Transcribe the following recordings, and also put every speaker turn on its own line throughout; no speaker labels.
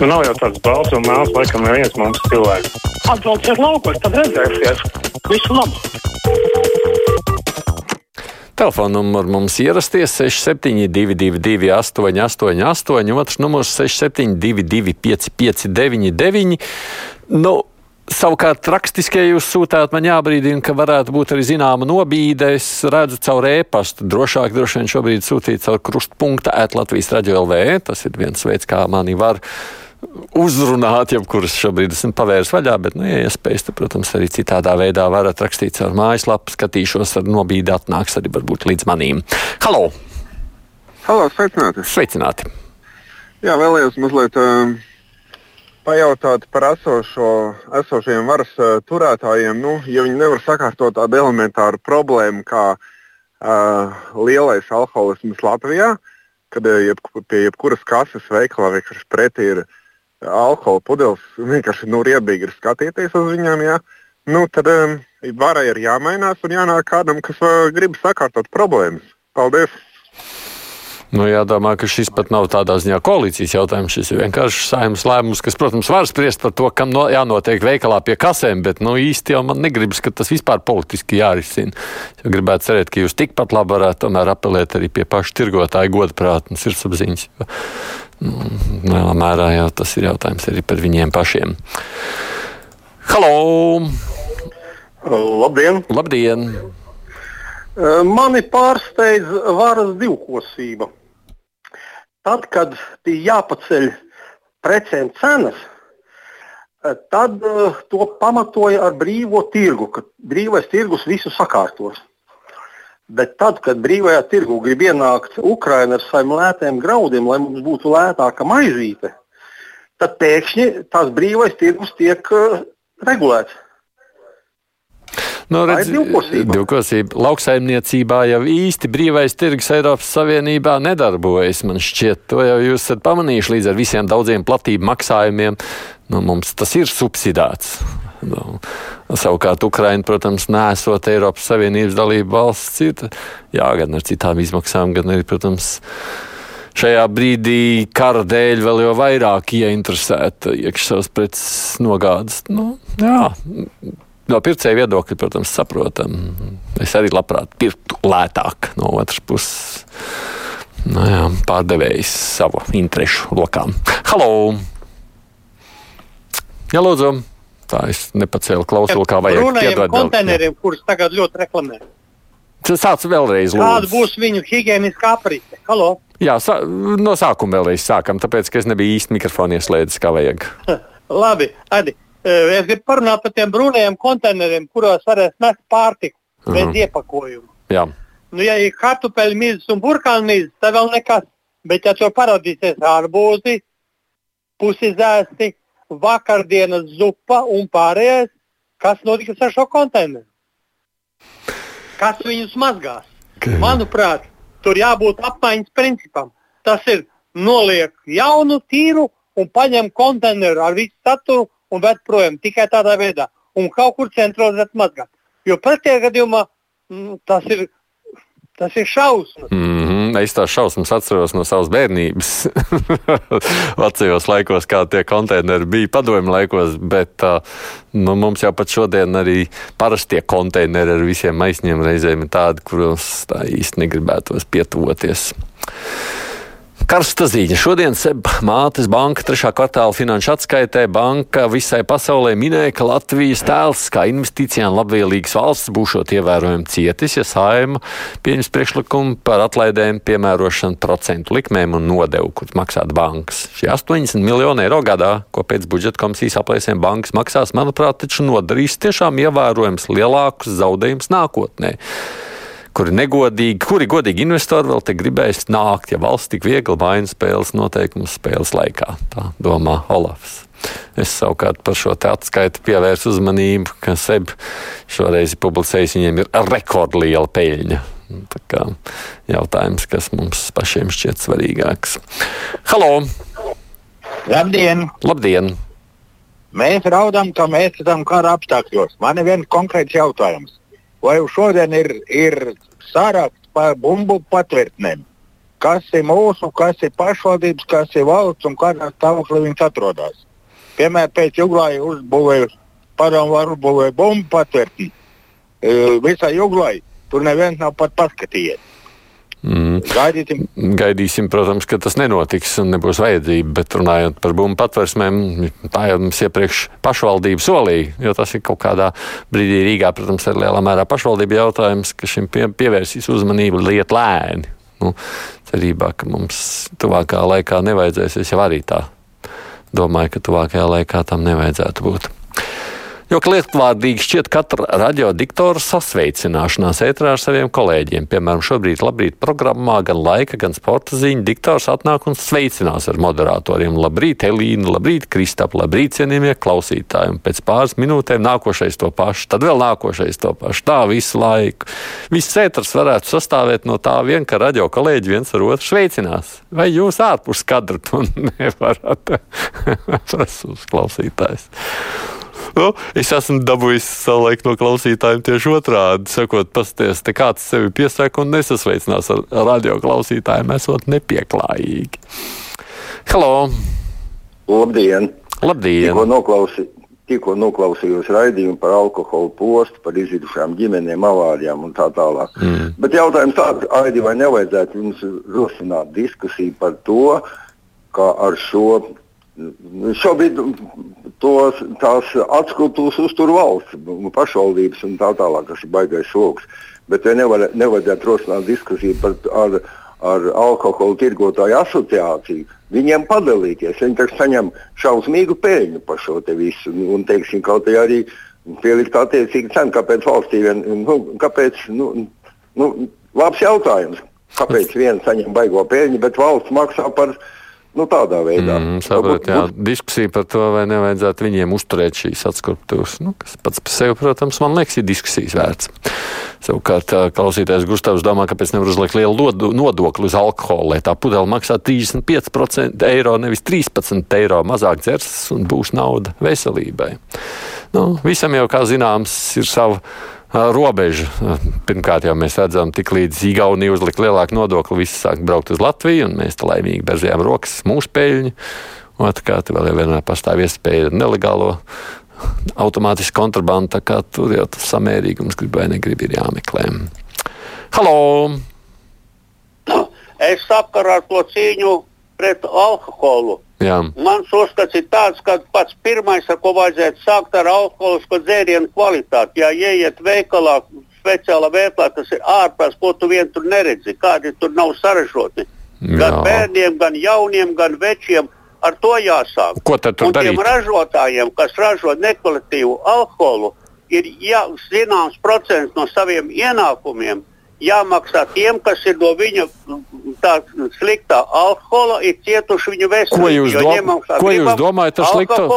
Nu, nav jau tāds balts un melns, laikam, neviens mums cilvēks.
Atbrauciet laukos, tad redzēsiet. Visu labu!
Telefona numurs mums ierasties 6722, 888, otrs numurs 672, 559, nu, Savukārt, rakstiskie jūs sūtāt, man jābrīdina, ka varētu būt arī zināma nobīde. Es redzu caur e-pastu. Drošāk droši vien šobrīd sūtīt caur krustpunkta ēt Latvijas raidījumā LV. Tas ir viens veids, kā mani var uzrunāt, jebkuras šobrīd esmu pavērs vaļā, bet, nu, ja iespējas, tad, protams, arī citādā veidā varat rakstīt caur mājaslapu, skatīšos ar nobīdi, atnāks arī varbūt līdz manīm. Halo!
Halo, sveicināti!
Sveicināti!
Jā, vēlējos mazliet uh, pajautāt par esošo, esošiem varas uh, turētājiem, nu, ja viņi nevar sakārtot tādu elementāru problēmu kā uh, lielais alkoholisms Latvijā, kad uh, jeb, pie jebkuras kases veikalā vienkārši pretī ir uh, alkohola pudeles vienkārši nu, riebīgi ir skatīties uz viņiem. Ja? Nu, tad um, varai ir jāmainās un jānāk kādam, kas uh, grib sakārtot problēmas. Paldies!
Nu, jādomā, ka šis pat nav tādā ziņā koalīcijas jautājums. Šis ir vienkārši saimnes lēmums, kas, protams, var spriest par to, kam no, jānotiek veikalā pie kasēm, bet nu, īsti jau man negribas, ka tas vispār politiski jārisina. Ja gribētu cerēt, ka jūs tikpat labi varētu tomēr apelēt arī pie paša tirgotāja godprāta un sirdsapziņas. Nu, lielā mērā jau tas ir jautājums arī par viņiem pašiem. Halo!
Labdien!
Labdien!
Mani pārsteidz varas divkosība. Tad, kad bija jāpaceļ precēm cenas, tad to pamatoja ar brīvo tirgu, ka brīvais tirgus visu sakārtos. Bet tad, kad brīvajā tirgu grib ienākt Ukraiņa ar saviem lētiem graudiem, lai mums būtu lētāka maizīte, tad pēkšņi tās brīvais tirgus tiek uh, regulēts.
Nu, redz, divkosība. divkosība. Lauksaimniecībā jau īsti brīvais tirgus Eiropas Savienībā nedarbojas. Man šķiet, to jau jūs esat pamanījuši līdz ar visiem daudziem platību maksājumiem. Nu, mums tas ir subsidēts. Nu, savukārt, Ukraiņa, protams, nesot Eiropas Savienības dalību valsts, ir jā, gan ar citām izmaksām, gan arī, protams, šajā brīdī kara dēļ vēl jau vairāk ieinteresēta iekšzemes preces nogādes. Nu, jā, no pircēja viedokļa, protams, saprotam. Es arī labprāt pirktu lētāk no otras puses. Nu, jā, pārdevējs savu interesu lokām. Halo! Jā, lūdzu! Tā es nepacēlu klausulu, kā vajag.
Runājot konteineriem, kurus tagad ļoti reklamē.
Tas sāc vēlreiz. Lūdzu.
Kāda būs viņu higiēniskā aprite? Halo?
Jā, sā, no sākuma vēlreiz sākam, tāpēc, ka es nebiju īsti mikrofonu ieslēdzis, kā vajag.
Labi, Adi, es gribu parunāt par tiem brūnajiem konteineriem, kuros varēs nest pārtiku uh -huh. bez iepakojuma.
Jā.
Nu, ja ir kartupeļu mīzes un burkānu mīzes, tad vēl nekas. Bet, ja tur parādīsies arbūzi, pusi zēsti, vakardienas zupa un pārējais, kas notiks ar šo konteineru? Kas viņus mazgās? Okay. Manuprāt, tur jābūt apmaiņas principam. Tas ir noliek jaunu, tīru un paņem konteineru ar visu saturu un ved projām tikai tādā veidā. Un kaut kur centralizēt mazgāt. Jo pretējā gadījumā mm, tas ir Tas ir šausmas.
Mm -hmm, es tās šausmas atceros no savas bērnības. Vecajos laikos, kā tie konteineri bija padomju laikos, bet uh, nu, mums jau pat šodien arī parastie konteineri ar visiem maisņiem reizēm ir tādi, kuros tā īsti negribētos pietuvoties. Karsta ziņa. Šodien mātes banka trešā kvartāla finanšu atskaitē banka visai pasaulē minēja, ka Latvijas tēls kā investīcijām labvēlīgas valsts būšot ievērojami cietis, ja saima pieņems priekšlikumu par atlaidēm piemērošanu procentu likmēm un nodevu, kur maksāt bankas. Šie 80 miljoni eiro gadā, ko pēc budžeta komisijas aplēsēm bankas maksās, manuprāt, taču nodarīs tiešām ievērojams lielākus zaudējumus nākotnē kuri negodīgi, kuri godīgi investori vēl te gribēs nākt, ja valsts tik viegli maina spēles noteikumus spēles laikā. Tā domā Olafs. Es savukārt par šo atskaitu pievērsu uzmanību, ka SEB šoreiz publicējis, viņiem ir rekordliela peļņa. Tā kā jautājums, kas mums pašiem šķiet svarīgāks. Halo!
Labdien!
Labdien!
Mēs raudām, ka mēs esam kara apstākļos. Man ir viens konkrēts jautājums vai šodien ir, ir sāraksts par bumbu patvērtnēm? kas ir mūsu, kas ir pašvaldības, kas ir valsts un kādā stāvoklī viņas atrodas. Piemēram, pēc Juglāja uzbūvēja padomu var uzbūvēt bumbu patvērtī. Visā Juglāja tur neviens nav pat paskatījies.
Mm.
Gaidīsim.
Gaidīsim, protams, ka tas nenotiks un nebūs vajadzība. Bet runājot par bumbu patversmēm, tā jau mums iepriekš pašvaldība solīja, jo tas ir kaut kādā brīdī Rīgā, protams, ir lielā mērā pašvaldība jautājums, ka šim pie, pievērsīs uzmanību liet lēni. Nu, cerībā, ka mums tuvākā laikā nevajadzēs, es jau arī tā domāju, ka tuvākajā laikā tam nevajadzētu būt. Jo lietvārdīgi šķiet katra radiodiktora sasveicināšanās ētrā ar saviem kolēģiem. Piemēram, šobrīd labrīt programmā gan laika, gan sporta ziņu diktors atnāk un sveicinās ar moderatoriem. Labrīt, Elīna, labrīt, Kristap, labrīt, cienījamie klausītāji. Un pēc pāris minūtēm nākošais to pašu, tad vēl nākošais to pašu. Tā visu laiku. Viss ētrs varētu sastāvēt no tā vien, ka radio kolēģi viens ar otru sveicinās. Vai jūs ārpus kadra to nevarat? Tas uzklausītājs. Nu, es esmu dabūjis savulaik no klausītājiem tieši otrādi. Sakot, pasties, te kāds sevi piesaka un nesasveicinās ar radio klausītājiem, esot nepieklājīgi. Halo!
Labdien!
Labdien!
Tikko, noklausi, tikko noklausījos raidījumu par alkoholu postu, par izjutušām ģimenēm, avārijām un tā tālāk. Mm. Bet jautājums tāds, Aidi, vai nevajadzētu jums rosināt diskusiju par to, kā ar šo Šobrīd tos, tās atskūpstūs uztur valsts, pašvaldības un tā tālāk, kas ir baigais soks. Bet ja nevar, nevajadzētu rosināt diskusiju par, ar, ar alkohola tirgotāju asociāciju. Viņiem padalīties, viņi taču saņem šausmīgu peļņu par šo visu. Un, teiksim, kaut arī pielikt attiecīgi cenu, kāpēc valstī vien, nu, kāpēc, nu, nu, labs jautājums. Kāpēc viens saņem baigo peļņu, bet valsts maksā par viņu? Nu, tādā veidā.
Mm, saprot, jā, diskusija par to, vai nevajadzētu viņiem uzturēt šīs atskruptuves. Nu, kas pats par sevi, protams, man liekas, ir diskusijas vērts. Savukārt, klausītājs Gustavs domā, kāpēc nevar uzlikt lielu nodokli uz alkoholu, lai tā pudele maksā 35% eiro, nevis 13 eiro mazāk dzers un būs nauda veselībai. Nu, visam jau, kā zināms, ir sava robeža. Pirmkārt, jau mēs redzam, tik līdz Igaunija uzlika lielāku nodokli, visi sāk braukt uz Latviju, un mēs tā laimīgi berzījām rokas mūsu peļņu. Otrkārt, vēl jau vienmēr pastāv iespēja nelegālo automātisku kontrabandu, tā kā tur jau tas samērīgums grib vai negrib ir jāmeklē. Halo!
Es sakaru ar to cīņu pret alkoholu
Jā.
Mans uzskats ir tāds, ka pats pirmais, ar ko vajadzētu sākt ar alkoholisko dzērienu kvalitāti. Ja ieiet veikalā, speciālā veikalā, tas ir ārpus, ko tu vien tur neredzi, kādi tur nav saražoti. Gan Jā. bērniem, gan jauniem, gan večiem. Ar to jāsāk.
Ko tad tur
Un
darīt?
Tiem ražotājiem, kas ražo nekvalitīvu alkoholu, ir jā, zināms procents no saviem ienākumiem jāmaksā tiem, kas ir no viņa tā sliktā alkohola, ir cietuši viņa veselību.
Ko jūs, dom ko jūs domājat ar sliktu?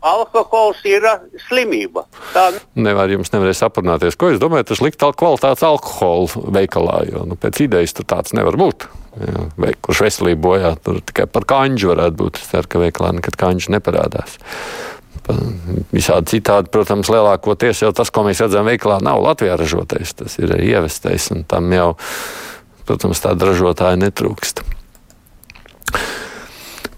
Alkohols ir uh, slimība. Tā
nevar jums nevarēs aprunāties. Ko jūs domājat ar sliktu kvalitātes alkoholu veikalā? Jo nu, pēc idejas tur tāds nevar būt. Jā, vai, kurš veselību bojā, tur tikai par kanģu varētu būt. Es ceru, ka veikalā nekad kanģi neparādās. Visādi citādi, protams, lielākoties jau tas, ko mēs redzam veikalā, nav Latvijā ražotais. Tas ir ievestais, un tam jau, protams, tāda ražotāja netrūkst.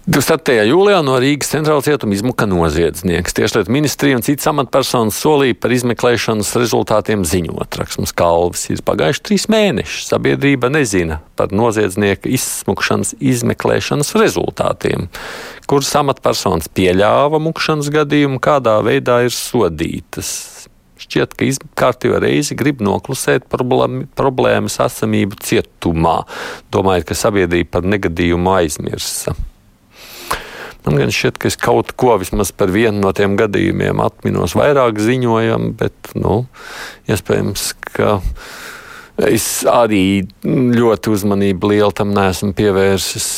27. jūlijā no Rīgas centrāla cietuma izmuka noziedznieks. Tieslietu ministrija un citas amatpersonas solīja par izmeklēšanas rezultātiem ziņot. Raksmas kalvis ir pagājuši trīs mēneši. Sabiedrība nezina par noziedznieka izsmukšanas izmeklēšanas rezultātiem, kuras amatpersonas pieļāva mukšanas gadījumu, kādā veidā ir sodītas. Šķiet, ka kārtībā reizi grib noklusēt problēma, problēmas esamību cietumā, domājot, ka sabiedrība par negadījumu aizmirsa. Man gan šķiet, ka es kaut ko vismaz par vienu no tiem gadījumiem atminos vairāk ziņojam, bet, nu, iespējams, ka es arī ļoti uzmanību lielu tam neesmu pievērsis.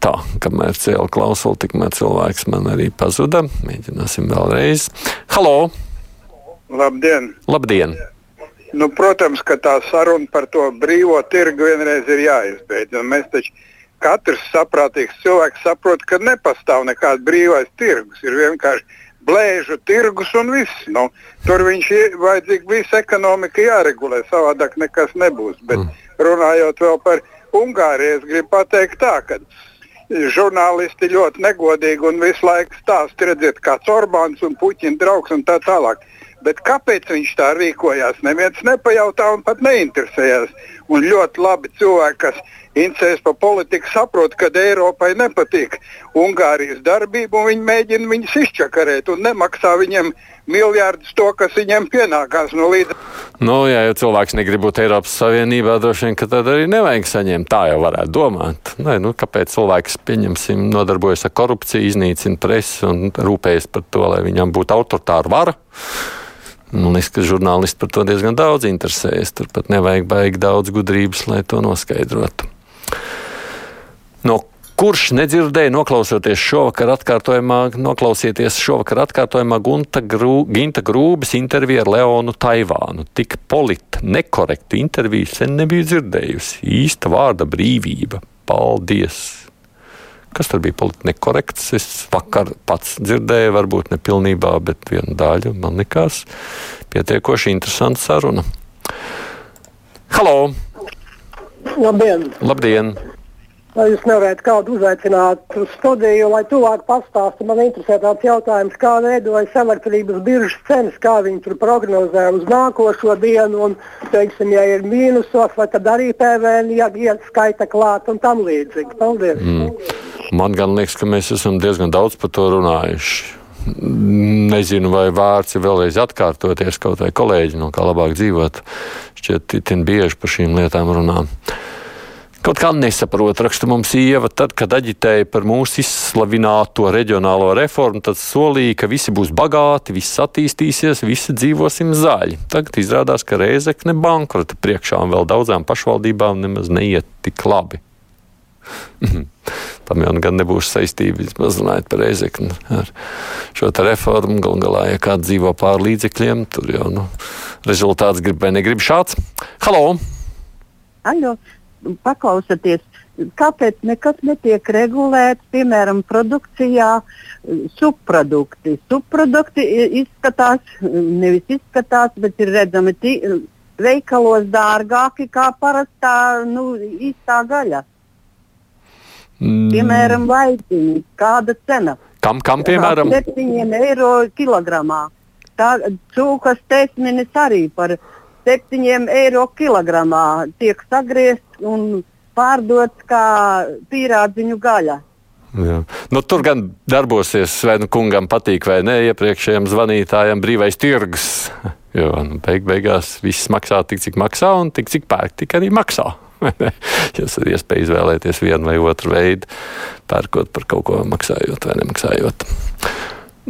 Tā, kamēr cēlā klausuli, tikmēr cilvēks man arī pazuda. Mēģināsim vēlreiz. Halo!
Labdien!
Labdien.
Nu, protams, ka tā saruna par to brīvo tirgu vienreiz ir jāizbeidz. Mēs taču katrs saprātīgs cilvēks saprot, ka nepastāv nekāds brīvais tirgus. Ir vienkārši blēžu tirgus un viss. Nu, tur viņš ir vajadzīgs, visa ekonomika jāregulē, savādāk nekas nebūs. Bet runājot vēl par Ungārija es gribu pateikt tā, ka žurnālisti ļoti negodīgi un visu laiku stāsta, redziet, kāds Orbāns un Puķina draugs un tā tālāk. Bet kāpēc viņš tā rīkojās? Neviens nepajautā un pat neinteresējās. Un ļoti labi cilvēki, kas interesēs par politiku, saprot, ka Eiropai nepatīk Ungārijas darbība, un viņi mēģina viņus izčakarēt un nemaksā viņiem miljardus to, kas viņiem pienākās no līdz.
Nu, ja jau cilvēks negrib būt Eiropas Savienībā, droši vien, ka tad arī nevajag saņemt. Tā jau varētu domāt. Nē, nu, kāpēc cilvēks, pieņemsim, nodarbojas ar korupciju, iznīcina presi un rūpējas par to, lai viņam būtu autoritāra vara? Man liekas, ka žurnālisti par to diezgan daudz interesējas. Turpat nevajag baigi daudz gudrības, lai to noskaidrotu. No kurš nedzirdēja, noklausoties šovakar atkārtojumā, noklausieties šovakar atkārtojumā Gunta Grū, Ginta Grūbas interviju ar Leonu Taivānu. Tik polita, nekorekta interviju sen nebiju dzirdējusi. Īsta vārda brīvība. Paldies! Kas tur bija politiski nekorekts? Es vakar pats dzirdēju, varbūt ne pilnībā, bet vienu daļu man likās pietiekoši interesanta saruna. Halo!
Labdien!
Labdien!
Vai jūs nevarētu kādu uzaicināt uz studiju, lai tuvāk pastāstītu? Man interesē tāds jautājums, kā veidojas elektrības biržas cenas, kā viņi tur prognozē uz nākošo dienu, un, teiksim, ja ir mīnusos, vai tad arī PVN jāskaita klāt un tam līdzīgi. Paldies! Mm.
Man gan liekas, ka mēs esam diezgan daudz par to runājuši. Nezinu, vai vārds ir vēlreiz atkārtoties, kaut vai kolēģi no kā labāk dzīvot. Šķiet, itin bieži par šīm lietām runā. Kaut kā nesaprot, raksta mums ieva, tad, kad aģitēja par mūsu izslavināto reģionālo reformu, tad solīja, ka visi būs bagāti, viss attīstīsies, visi dzīvosim zaļi. Tagad izrādās, ka Reizekne bankrota priekšā un vēl daudzām pašvaldībām nemaz neiet tik labi. Tam jau gan nebūs saistība vismaz runājot par reizekni ar šo reformu. Galu galā, ja kāds dzīvo pār līdzekļiem, tur jau nu, rezultāts grib vai negrib šāds. Halo!
Aļo, paklausieties, kāpēc nekas netiek regulēts, piemēram, produkcijā, subprodukti. Subprodukti izskatās, nevis izskatās, bet ir redzami tī, veikalos dārgāki kā parastā nu, īstā gaļa.
Mm.
Piemēram, laiciņi, kāda cena?
Kam, kam piemēram?
7 eiro kilogramā. Tā cūkas tesminis arī par 7 eiro kilogramā tiek sagriezts un pārdots kā pīrādziņu gaļa.
Jā. Nu, tur gan darbosies, vai nu kungam patīk vai nē, iepriekšējiem zvanītājiem brīvais tirgus. Jo nu, beig beigās viss maksā tik, cik maksā, un tik, cik pērk, tik arī maksā. Jūs ir iespēja izvēlēties vienu vai otru veidu, pērkot par kaut ko maksājot vai nemaksājot.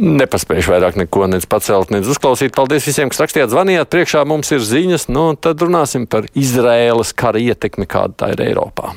Nepaspējuši vairāk neko nec pacelt, nec uzklausīt. Paldies visiem, kas rakstījāt, zvanījāt. Priekšā mums ir ziņas, nu tad runāsim par Izraēlas kara ietekmi, kāda tā ir Eiropā.